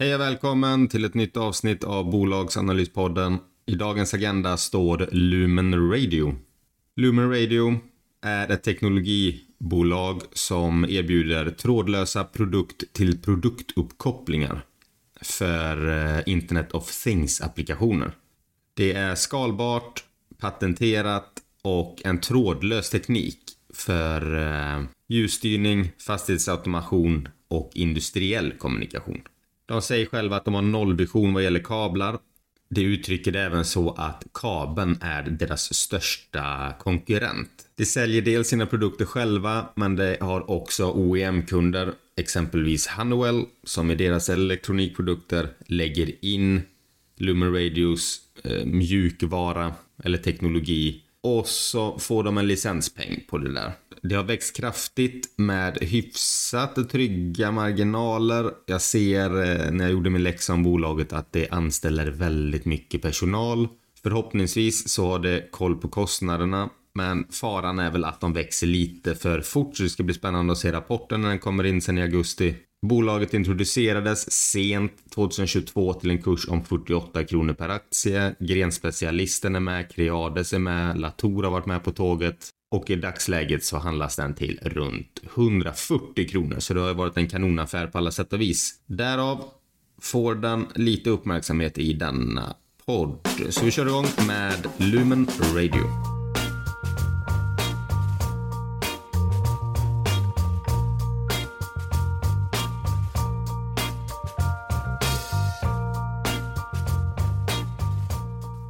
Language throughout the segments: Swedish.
Hej och välkommen till ett nytt avsnitt av Bolagsanalyspodden. I dagens agenda står Lumen Radio. Lumen Radio är ett teknologibolag som erbjuder trådlösa produkt till produktuppkopplingar för eh, Internet of Things-applikationer. Det är skalbart, patenterat och en trådlös teknik för eh, ljusstyrning, fastighetsautomation och industriell kommunikation. De säger själva att de har nollvision vad gäller kablar. Det uttrycker det även så att kabeln är deras största konkurrent. De säljer dels sina produkter själva, men de har också OEM-kunder, exempelvis Honeywell, som i deras elektronikprodukter lägger in Lumen Radios eh, mjukvara eller teknologi och så får de en licenspeng på det där. Det har växt kraftigt med hyfsat trygga marginaler. Jag ser eh, när jag gjorde min läxa om bolaget att det anställer väldigt mycket personal. Förhoppningsvis så har det koll på kostnaderna. Men faran är väl att de växer lite för fort så det ska bli spännande att se rapporten när den kommer in sen i augusti. Bolaget introducerades sent 2022 till en kurs om 48 kronor per aktie. Grenspecialisten är med, Creades är med, Latour har varit med på tåget och i dagsläget så handlas den till runt 140 kronor så det har varit en kanonaffär på alla sätt och vis. Därav får den lite uppmärksamhet i denna podd. Så vi kör igång med Lumen Radio.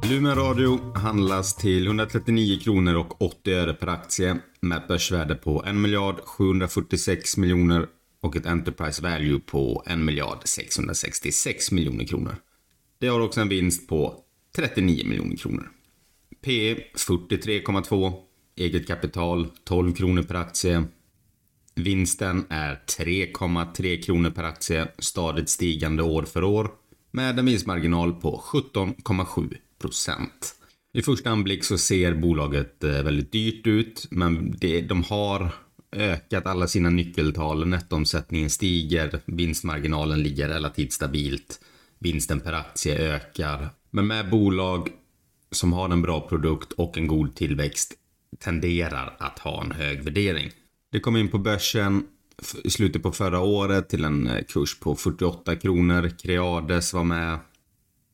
Lumen Radio handlas till 139 kronor och 80 öre per aktie med ett börsvärde på 1 miljard 746 miljoner och ett Enterprise Value på 1 miljard 666 miljoner kronor. Det har också en vinst på 39 miljoner kronor. P 43,2. Eget kapital 12 kronor per aktie. Vinsten är 3,3 kronor per aktie stadigt stigande år för år med en vinstmarginal på 17,7 procent. I första anblick så ser bolaget eh, väldigt dyrt ut, men det, de har ökat alla sina nyckeltal. Nettoomsättningen stiger, vinstmarginalen ligger relativt stabilt, vinsten per aktie ökar. Men med bolag som har en bra produkt och en god tillväxt tenderar att ha en hög värdering. Det kom in på börsen i slutet på förra året till en eh, kurs på 48 kronor. Creades var med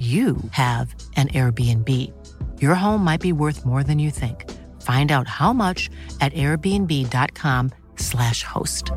you have an Airbnb. Your home might be worth more than you think. Find out how much at airbnb.com slash host.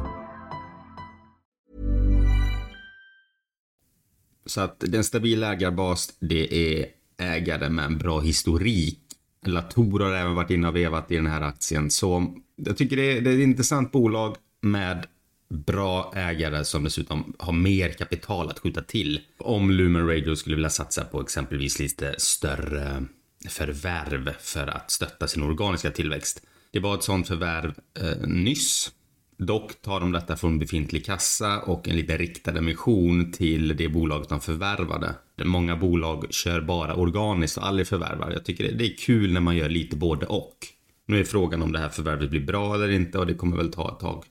Så att den stabila ägarbas, det är ägare med en bra historik. Latour har även varit inne och vevat i den här aktien. Så jag tycker det är, det är ett intressant bolag med bra ägare som dessutom har mer kapital att skjuta till. Om Lumen Radio skulle vilja satsa på exempelvis lite större förvärv för att stötta sin organiska tillväxt. Det var ett sånt förvärv eh, nyss. Dock tar de detta från befintlig kassa och en lite riktad emission till det bolaget de förvärvade. Många bolag kör bara organiskt och aldrig förvärvar. Jag tycker det är kul när man gör lite både och. Nu är frågan om det här förvärvet blir bra eller inte och det kommer väl ta ett tag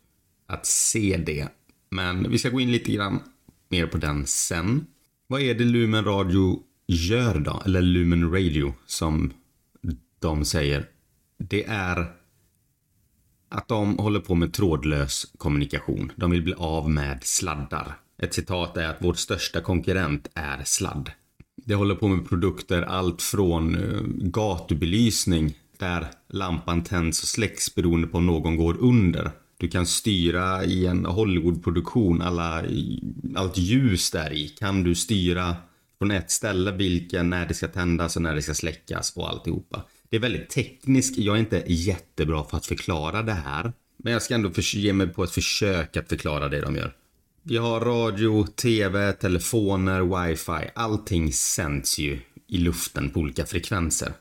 att se det. Men vi ska gå in lite grann mer på den sen. Vad är det Lumen Radio gör då? Eller Lumen Radio som de säger. Det är att de håller på med trådlös kommunikation. De vill bli av med sladdar. Ett citat är att vår största konkurrent är sladd. Det håller på med produkter allt från eh, gatubelysning där lampan tänds och släcks beroende på om någon går under. Du kan styra i en Hollywoodproduktion alla, allt ljus där i kan du styra från ett ställe vilken, när det ska tändas och när det ska släckas och alltihopa. Det är väldigt tekniskt. Jag är inte jättebra för att förklara det här. Men jag ska ändå ge mig på ett försök att förklara det de gör. Vi har radio, tv, telefoner, wifi. Allting sänds ju i luften på olika frekvenser.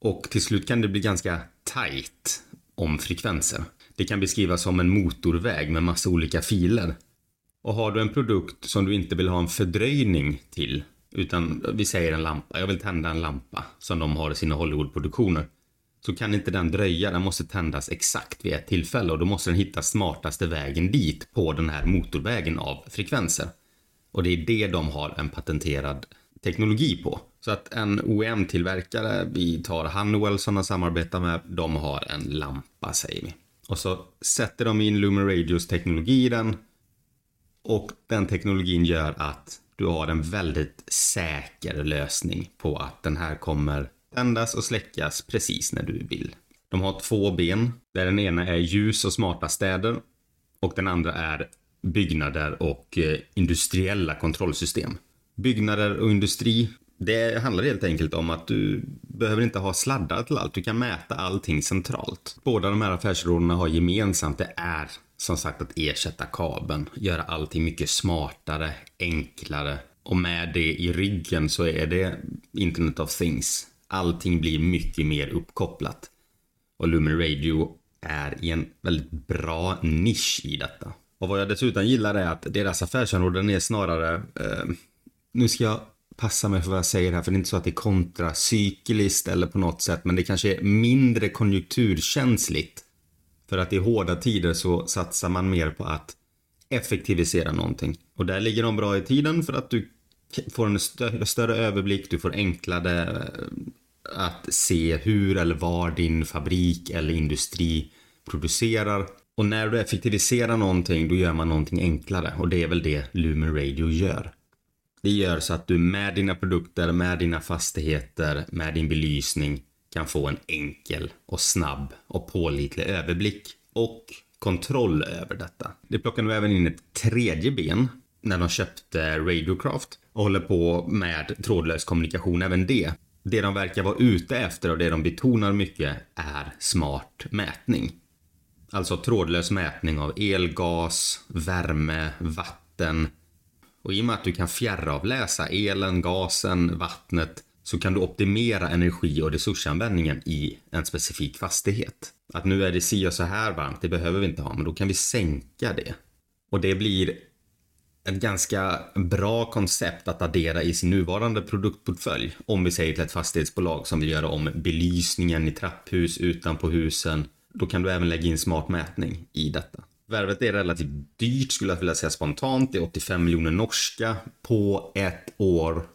Och till slut kan det bli ganska tight om frekvenser. Det kan beskrivas som en motorväg med massa olika filer. Och har du en produkt som du inte vill ha en fördröjning till, utan vi säger en lampa, jag vill tända en lampa som de har i sina Hollywoodproduktioner. Så kan inte den dröja, den måste tändas exakt vid ett tillfälle och då måste den hitta smartaste vägen dit på den här motorvägen av frekvenser. Och det är det de har en patenterad teknologi på. Så att en OEM-tillverkare, vi tar Honeywell som de samarbetar med, de har en lampa säger vi. Och så sätter de in Lumen Radios teknologi i den. Och den teknologin gör att du har en väldigt säker lösning på att den här kommer tändas och släckas precis när du vill. De har två ben, där den ena är ljus och smarta städer och den andra är byggnader och eh, industriella kontrollsystem. Byggnader och industri, det handlar helt enkelt om att du behöver inte ha sladdar till allt. Du kan mäta allting centralt. Båda de här affärsområdena har gemensamt, det är som sagt att ersätta kabeln, göra allting mycket smartare, enklare och med det i ryggen så är det Internet of Things. Allting blir mycket mer uppkopplat. Och Lumen Radio är i en väldigt bra nisch i detta. Och vad jag dessutom gillar är att deras affärsområden är snarare, eh, nu ska jag passa mig för vad jag säger här, för det är inte så att det är kontracykliskt eller på något sätt, men det kanske är mindre konjunkturkänsligt för att i hårda tider så satsar man mer på att effektivisera någonting. Och där ligger de bra i tiden för att du får en större, större överblick, du får enklare eh, att se hur eller var din fabrik eller industri producerar. Och när du effektiviserar någonting, då gör man någonting enklare. Och det är väl det Lumen Radio gör. Det gör så att du med dina produkter, med dina fastigheter, med din belysning kan få en enkel och snabb och pålitlig överblick och kontroll över detta. Det plockar nu även in ett tredje ben när de köpte Radiocraft och håller på med trådlös kommunikation även det. Det de verkar vara ute efter och det de betonar mycket är smart mätning. Alltså trådlös mätning av el, gas, värme, vatten och i och med att du kan fjärravläsa elen, gasen, vattnet så kan du optimera energi och resursanvändningen i en specifik fastighet. Att nu är det si och så här varmt, det behöver vi inte ha, men då kan vi sänka det. Och det blir ett ganska bra koncept att addera i sin nuvarande produktportfölj. Om vi säger till ett fastighetsbolag som vill göra om belysningen i trapphus utanpå husen. Då kan du även lägga in smart mätning i detta. Värvet är relativt dyrt skulle jag vilja säga spontant. Det är 85 miljoner norska på ett år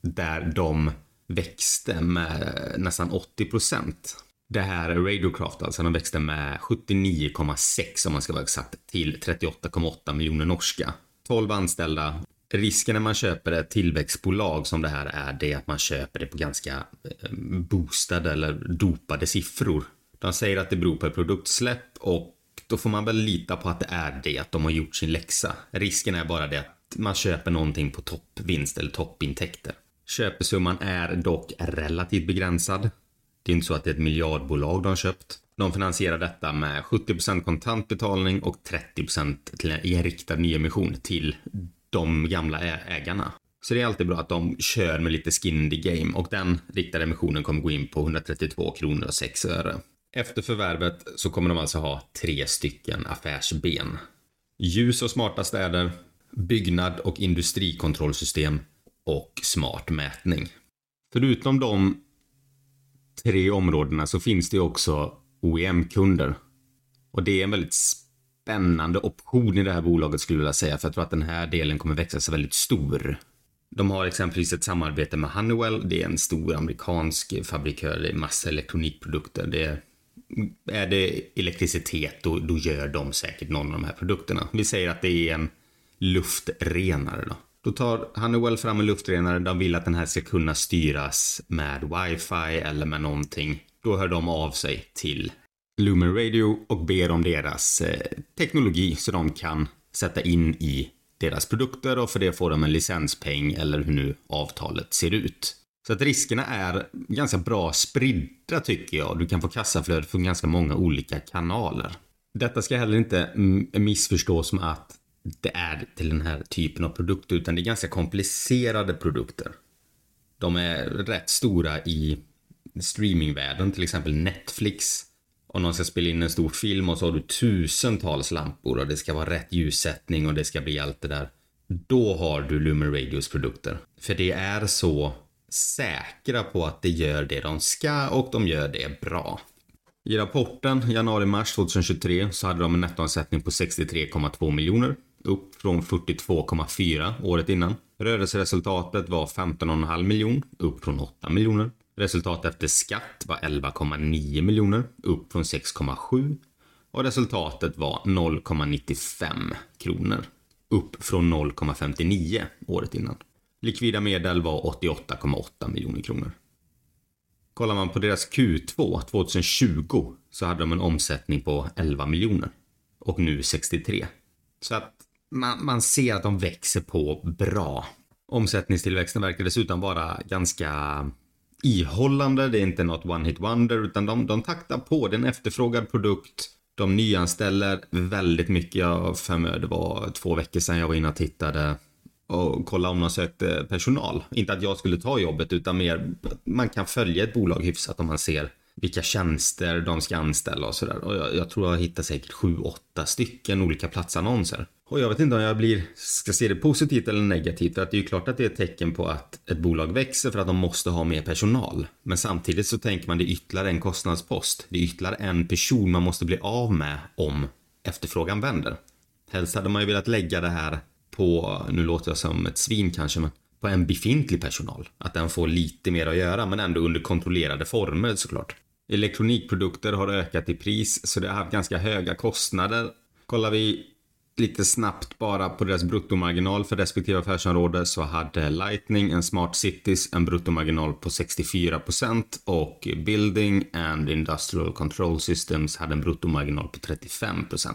där de växte med nästan 80 procent. Det här Radiocraft alltså, de växte med 79,6 om man ska vara exakt till 38,8 miljoner norska. 12 anställda. Risken när man köper ett tillväxtbolag som det här är det att man köper det på ganska eh, boostade eller dopade siffror. De säger att det beror på ett produktsläpp och då får man väl lita på att det är det, att de har gjort sin läxa. Risken är bara det att man köper någonting på toppvinst eller toppintäkter. Köpesumman är dock relativt begränsad. Det är inte så att det är ett miljardbolag de har köpt. De finansierar detta med 70% kontantbetalning och 30% till en, i en riktad nyemission till de gamla ägarna. Så det är alltid bra att de kör med lite skin in the game och den riktade emissionen kommer gå in på 132 kronor och 6 öre. Efter förvärvet så kommer de alltså ha tre stycken affärsben. Ljus och smarta städer, byggnad och industrikontrollsystem och smart mätning. Förutom de tre områdena så finns det också OEM-kunder. Och det är en väldigt spännande option i det här bolaget skulle jag vilja säga, för jag tror att den här delen kommer växa sig väldigt stor. De har exempelvis ett samarbete med Honeywell, det är en stor amerikansk fabrikör, det är massa elektronikprodukter. Det är, är det elektricitet, då, då gör de säkert någon av de här produkterna. Vi säger att det är en luftrenare då. Då tar Honeywell fram en luftrenare, de vill att den här ska kunna styras med wifi eller med någonting. Då hör de av sig till Lumen Radio och ber om deras eh, teknologi så de kan sätta in i deras produkter och för det får de en licenspeng eller hur nu avtalet ser ut. Så att riskerna är ganska bra spridda tycker jag. Du kan få kassaflöde från ganska många olika kanaler. Detta ska heller inte mm, missförstås med att det är till den här typen av produkter utan det är ganska komplicerade produkter. De är rätt stora i streamingvärlden, till exempel Netflix. Om någon ska spela in en stor film och så har du tusentals lampor och det ska vara rätt ljussättning och det ska bli allt det där. Då har du Lumen Radios produkter. För det är så säkra på att det gör det de ska och de gör det bra. I rapporten januari-mars 2023 så hade de en nettoomsättning på 63,2 miljoner upp från 42,4 året innan. Rörelseresultatet var 15,5 miljoner, upp från 8 miljoner. Resultat efter skatt var 11,9 miljoner, upp från 6,7. Och resultatet var 0,95 kronor, upp från 0,59 året innan. Likvida medel var 88,8 miljoner kronor. Kollar man på deras Q2 2020 så hade de en omsättning på 11 miljoner och nu 63. Så att man, man ser att de växer på bra. Omsättningstillväxten verkar dessutom vara ganska ihållande. Det är inte något one hit wonder utan de, de taktar på. Det är en efterfrågad produkt. De nyanställer väldigt mycket. Jag för mig det var två veckor sedan jag var inne och tittade och kolla om de sökte eh, personal. Inte att jag skulle ta jobbet utan mer man kan följa ett bolag hyfsat om man ser vilka tjänster de ska anställa och sådär. Och jag, jag tror jag hittar säkert sju, åtta stycken olika platsannonser. Och jag vet inte om jag blir, ska se det positivt eller negativt. För att det är ju klart att det är ett tecken på att ett bolag växer för att de måste ha mer personal. Men samtidigt så tänker man det är ytterligare en kostnadspost. Det är ytterligare en person man måste bli av med om efterfrågan vänder. Helst hade man ju velat lägga det här på, nu låter jag som ett svin kanske, men på en befintlig personal. Att den får lite mer att göra men ändå under kontrollerade former såklart. Elektronikprodukter har ökat i pris så det har haft ganska höga kostnader. Kollar vi lite snabbt bara på deras bruttomarginal för respektive affärsområde så hade Lightning en Smart Cities en bruttomarginal på 64% och Building and Industrial Control Systems hade en bruttomarginal på 35%.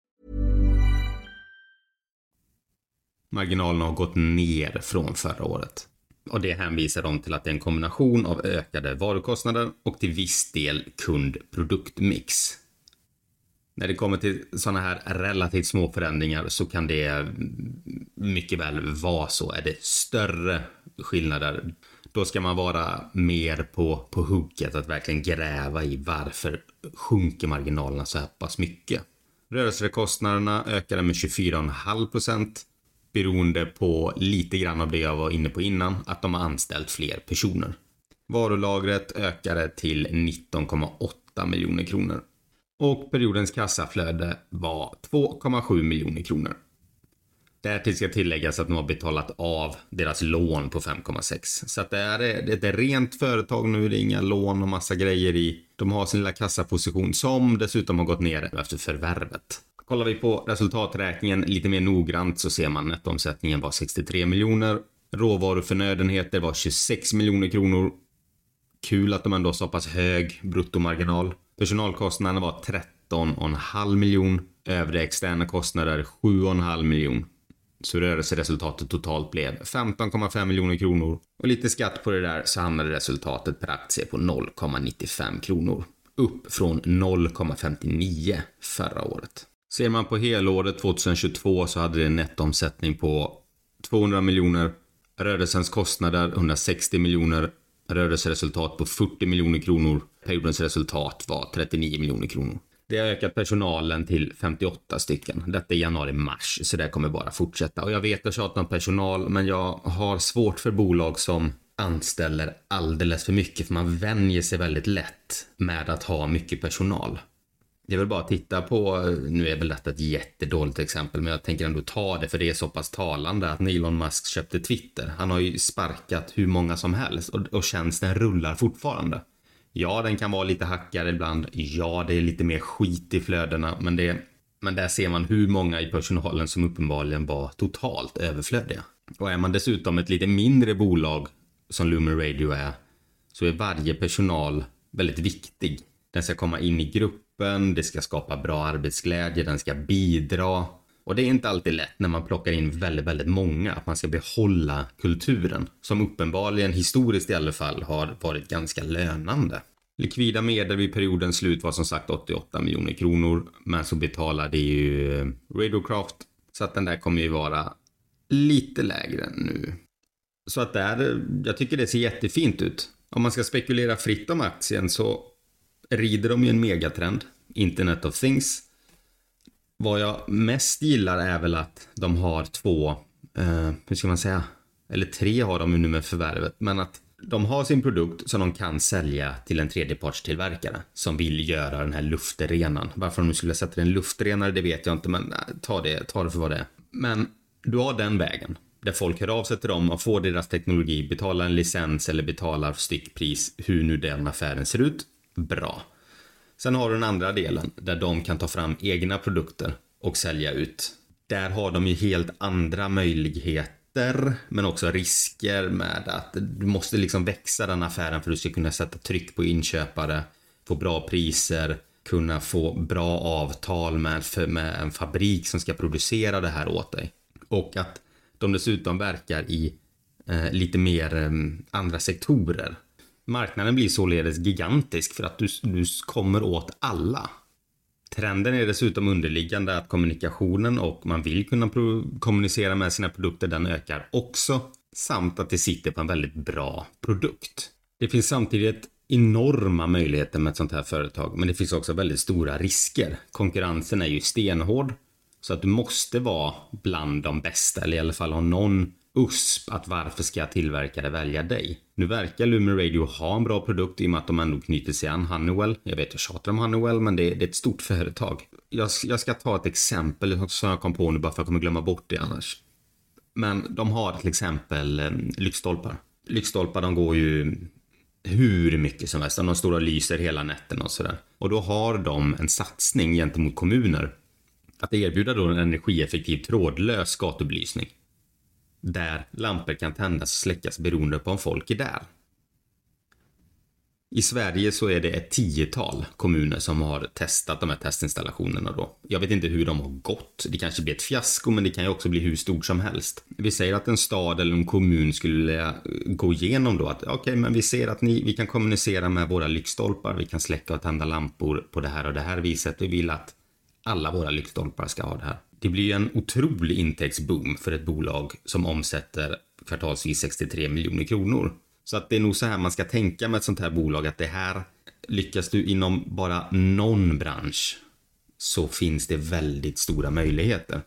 Marginalerna har gått ner från förra året. Och det hänvisar de till att det är en kombination av ökade varukostnader och till viss del kund-produktmix. När det kommer till sådana här relativt små förändringar så kan det mycket väl vara så. Är det större skillnader, då ska man vara mer på, på hugget att verkligen gräva i varför sjunker marginalerna så här pass mycket. Rörelsekostnaderna ökade med 24,5 procent beroende på lite grann av det jag var inne på innan, att de har anställt fler personer. Varulagret ökade till 19,8 miljoner kronor. Och periodens kassaflöde var 2,7 miljoner kronor. Därtill ska tilläggas att de har betalat av deras lån på 5,6. Så att det är ett rent företag nu, det är inga lån och massa grejer i. De har sin lilla kassaposition som dessutom har gått ner efter förvärvet. Kollar vi på resultaträkningen lite mer noggrant så ser man att omsättningen var 63 miljoner. Råvaruförnödenheter var 26 miljoner kronor. Kul att de ändå har så pass hög bruttomarginal. Personalkostnaderna var 13,5 miljon. Övriga externa kostnader 7,5 miljon. Så rörelseresultatet totalt blev 15,5 miljoner kronor. Och lite skatt på det där så hamnade resultatet per aktie på 0,95 kronor. Upp från 0,59 förra året. Ser man på helåret 2022 så hade det en nettoomsättning på 200 miljoner. Rörelsens kostnader 160 miljoner. Rörelseresultat på 40 miljoner kronor. Periodens resultat var 39 miljoner kronor. Det har ökat personalen till 58 stycken. Detta är januari-mars, så det kommer bara fortsätta. Och jag vet att jag tjatar om personal, men jag har svårt för bolag som anställer alldeles för mycket, för man vänjer sig väldigt lätt med att ha mycket personal. Det är väl bara att titta på, nu är väl detta ett jättedåligt exempel, men jag tänker ändå ta det för det är så pass talande att Elon Musk köpte Twitter. Han har ju sparkat hur många som helst och, och tjänsten rullar fortfarande. Ja, den kan vara lite hackad ibland. Ja, det är lite mer skit i flödena, men det men där ser man hur många i personalen som uppenbarligen var totalt överflödiga. Och är man dessutom ett lite mindre bolag som Lumen Radio är så är varje personal väldigt viktig. Den ska komma in i grupp gruppen, det ska skapa bra arbetsglädje, den ska bidra. Och det är inte alltid lätt när man plockar in väldigt, väldigt många, att man ska behålla kulturen. Som uppenbarligen, historiskt i alla fall, har varit ganska lönande. Likvida medel vid periodens slut var som sagt 88 miljoner kronor, men så betalade ju eh, Radiocraft, så att den där kommer ju vara lite lägre nu. Så att där, eh, jag tycker det ser jättefint ut. Om man ska spekulera fritt om aktien så rider de ju en megatrend, Internet of Things. Vad jag mest gillar är väl att de har två, eh, hur ska man säga, eller tre har de ju nu med förvärvet, men att de har sin produkt som de kan sälja till en tredjepartstillverkare som vill göra den här luftrenan. Varför de skulle sätta en luftrenare, det vet jag inte, men nej, ta det, ta det för vad det är. Men du har den vägen där folk hör av sig till dem och får deras teknologi, betalar en licens eller betalar styckpris, hur nu den affären ser ut. Bra. Sen har du den andra delen där de kan ta fram egna produkter och sälja ut. Där har de ju helt andra möjligheter men också risker med att du måste liksom växa den affären för att du ska kunna sätta tryck på inköpare, få bra priser, kunna få bra avtal med, med en fabrik som ska producera det här åt dig. Och att de dessutom verkar i eh, lite mer eh, andra sektorer. Marknaden blir således gigantisk för att du, du kommer åt alla. Trenden är dessutom underliggande att kommunikationen och man vill kunna kommunicera med sina produkter, den ökar också. Samt att det sitter på en väldigt bra produkt. Det finns samtidigt enorma möjligheter med ett sånt här företag, men det finns också väldigt stora risker. Konkurrensen är ju stenhård, så att du måste vara bland de bästa, eller i alla fall ha någon USP att varför ska tillverkare välja dig? Nu verkar Lumen Radio ha en bra produkt i och med att de ändå knyter sig an Honeywell. Jag vet jag tjatar om Honeywell men det är, det är ett stort företag. Jag, jag, ska ta ett exempel som jag kom på nu bara för att jag kommer glömma bort det annars. Men de har till exempel eh, lyktstolpar. Lyktstolpar de går ju hur mycket som helst. De står och lyser hela nätterna och sådär. Och då har de en satsning gentemot kommuner. Att erbjuda då en energieffektiv trådlös gatubelysning där lampor kan tändas och släckas beroende på om folk är där. I Sverige så är det ett tiotal kommuner som har testat de här testinstallationerna då. Jag vet inte hur de har gått. Det kanske blir ett fiasko, men det kan ju också bli hur stort som helst. Vi säger att en stad eller en kommun skulle gå igenom då att okej, okay, men vi ser att ni, vi kan kommunicera med våra lyktstolpar, vi kan släcka och tända lampor på det här och det här viset. Vi vill att alla våra lyktstolpar ska ha det här. Det blir ju en otrolig intäktsboom för ett bolag som omsätter kvartalsvis 63 miljoner kronor. Så att det är nog så här man ska tänka med ett sånt här bolag att det här lyckas du inom bara någon bransch så finns det väldigt stora möjligheter.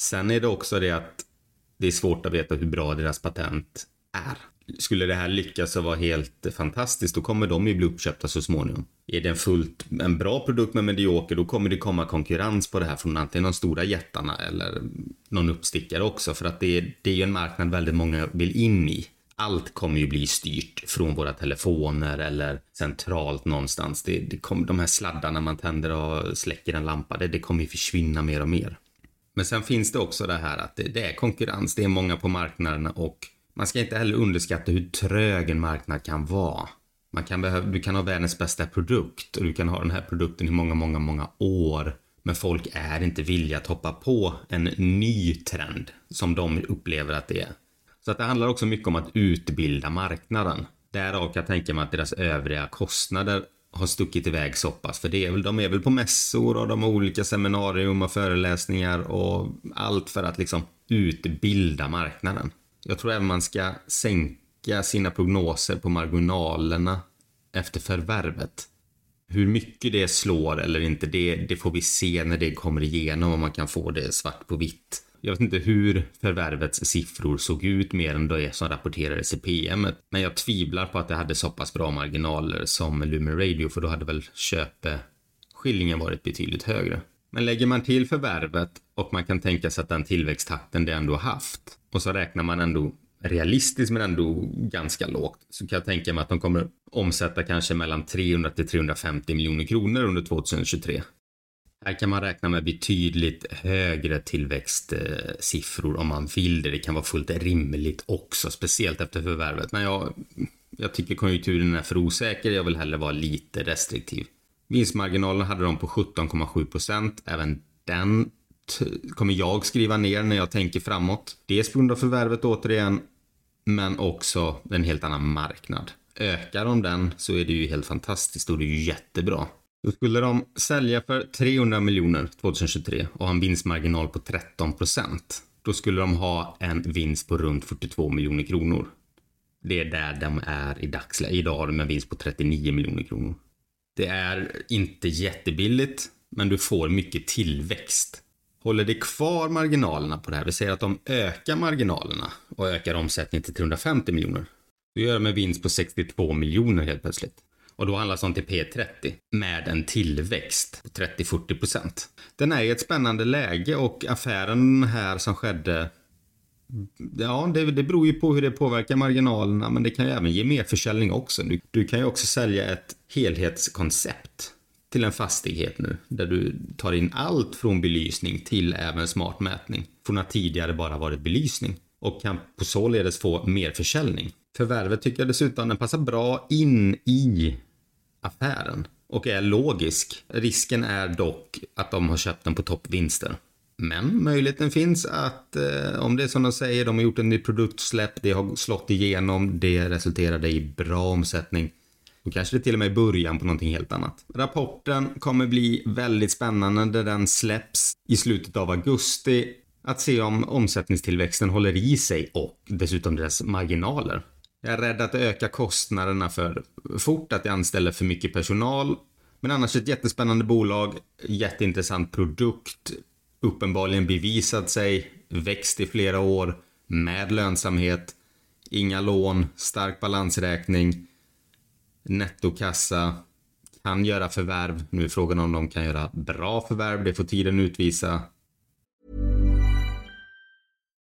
Sen är det också det att det är svårt att veta hur bra deras patent är. Skulle det här lyckas och vara helt fantastiskt, då kommer de ju bli uppköpta så småningom. Är det en fullt, en bra produkt med medioker, då kommer det komma konkurrens på det här från antingen de stora jättarna eller någon uppstickare också, för att det är, det är ju en marknad väldigt många vill in i allt kommer ju bli styrt från våra telefoner eller centralt någonstans. Det, det kommer, de här sladdarna man tänder och släcker en lampa, det, det kommer ju försvinna mer och mer. Men sen finns det också det här att det, det är konkurrens, det är många på marknaden och man ska inte heller underskatta hur trög en marknad kan vara. Man kan behöva, du kan ha världens bästa produkt och du kan ha den här produkten i många, många, många år. Men folk är inte villiga att hoppa på en ny trend som de upplever att det är. Så att det handlar också mycket om att utbilda marknaden. Därav kan jag tänka mig att deras övriga kostnader har stuckit iväg så pass. För det är väl, de är väl på mässor och de har olika seminarium och föreläsningar och allt för att liksom utbilda marknaden. Jag tror även man ska sänka sina prognoser på marginalerna efter förvärvet. Hur mycket det slår eller inte, det, det får vi se när det kommer igenom om man kan få det svart på vitt. Jag vet inte hur förvärvets siffror såg ut mer än det som rapporterades i PM. Men jag tvivlar på att det hade så pass bra marginaler som Lumen Radio för då hade väl köpeskillingen varit betydligt högre. Men lägger man till förvärvet och man kan tänka sig att den tillväxttakten det ändå haft och så räknar man ändå realistiskt men ändå ganska lågt så kan jag tänka mig att de kommer omsätta kanske mellan 300 till 350 miljoner kronor under 2023. Här kan man räkna med betydligt högre tillväxtsiffror om man vill det. Det kan vara fullt rimligt också, speciellt efter förvärvet. Men jag, jag tycker konjunkturen är för osäker. Jag vill hellre vara lite restriktiv. Vinstmarginalen hade de på 17,7 procent. Även den kommer jag skriva ner när jag tänker framåt. Dels på grund av förvärvet återigen, men också en helt annan marknad. Ökar de den så är det ju helt fantastiskt och det är ju jättebra. Då skulle de sälja för 300 miljoner 2023 och ha en vinstmarginal på 13 procent. Då skulle de ha en vinst på runt 42 miljoner kronor. Det är där de är i dagsläget. Idag har de en vinst på 39 miljoner kronor. Det är inte jättebilligt, men du får mycket tillväxt. Håller det kvar marginalerna på det här, vi säger att de ökar marginalerna och ökar omsättningen till 350 miljoner. Då gör de en vinst på 62 miljoner helt plötsligt. Och då handlas de till P30 med en tillväxt på 30-40 procent. Den är i ett spännande läge och affären här som skedde Ja, det, det beror ju på hur det påverkar marginalerna, men det kan ju även ge mer försäljning också. Du, du kan ju också sälja ett helhetskoncept till en fastighet nu, där du tar in allt från belysning till även smart mätning. Från att tidigare bara varit belysning och kan på således få mer försäljning. Förvärvet tycker jag dessutom den passar bra in i affären och är logisk. Risken är dock att de har köpt den på toppvinster. Men möjligheten finns att eh, om det är som de säger, de har gjort en ny produktsläpp, det har slått igenom, det resulterade i bra omsättning. Då kanske det till och med är början på någonting helt annat. Rapporten kommer bli väldigt spännande när den släpps i slutet av augusti. Att se om omsättningstillväxten håller i sig och dessutom deras marginaler. Jag är rädd att det ökar kostnaderna för fort, att det anställer för mycket personal. Men annars ett jättespännande bolag, jätteintressant produkt, uppenbarligen bevisat sig, växt i flera år, med lönsamhet, inga lån, stark balansräkning, nettokassa, kan göra förvärv. Nu är frågan om de kan göra bra förvärv, det får tiden utvisa.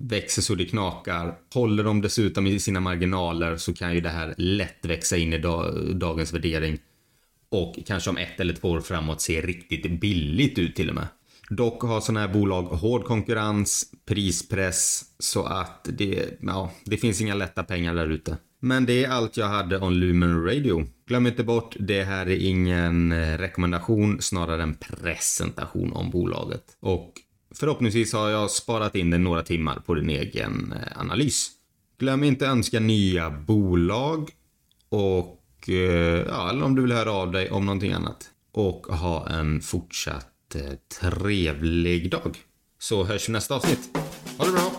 Växer så det knakar. Håller de dessutom i sina marginaler så kan ju det här lätt växa in i dagens värdering. Och kanske om ett eller två år framåt se riktigt billigt ut till och med. Dock har sådana här bolag hård konkurrens, prispress, så att det, ja, det finns inga lätta pengar där ute. Men det är allt jag hade om Lumen Radio. Glöm inte bort, det här är ingen rekommendation, snarare en presentation om bolaget. Och Förhoppningsvis har jag sparat in dig några timmar på din egen eh, analys. Glöm inte önska nya bolag och eh, ja, eller om du vill höra av dig om någonting annat. Och ha en fortsatt eh, trevlig dag. Så hörs vi nästa avsnitt. Ha det bra!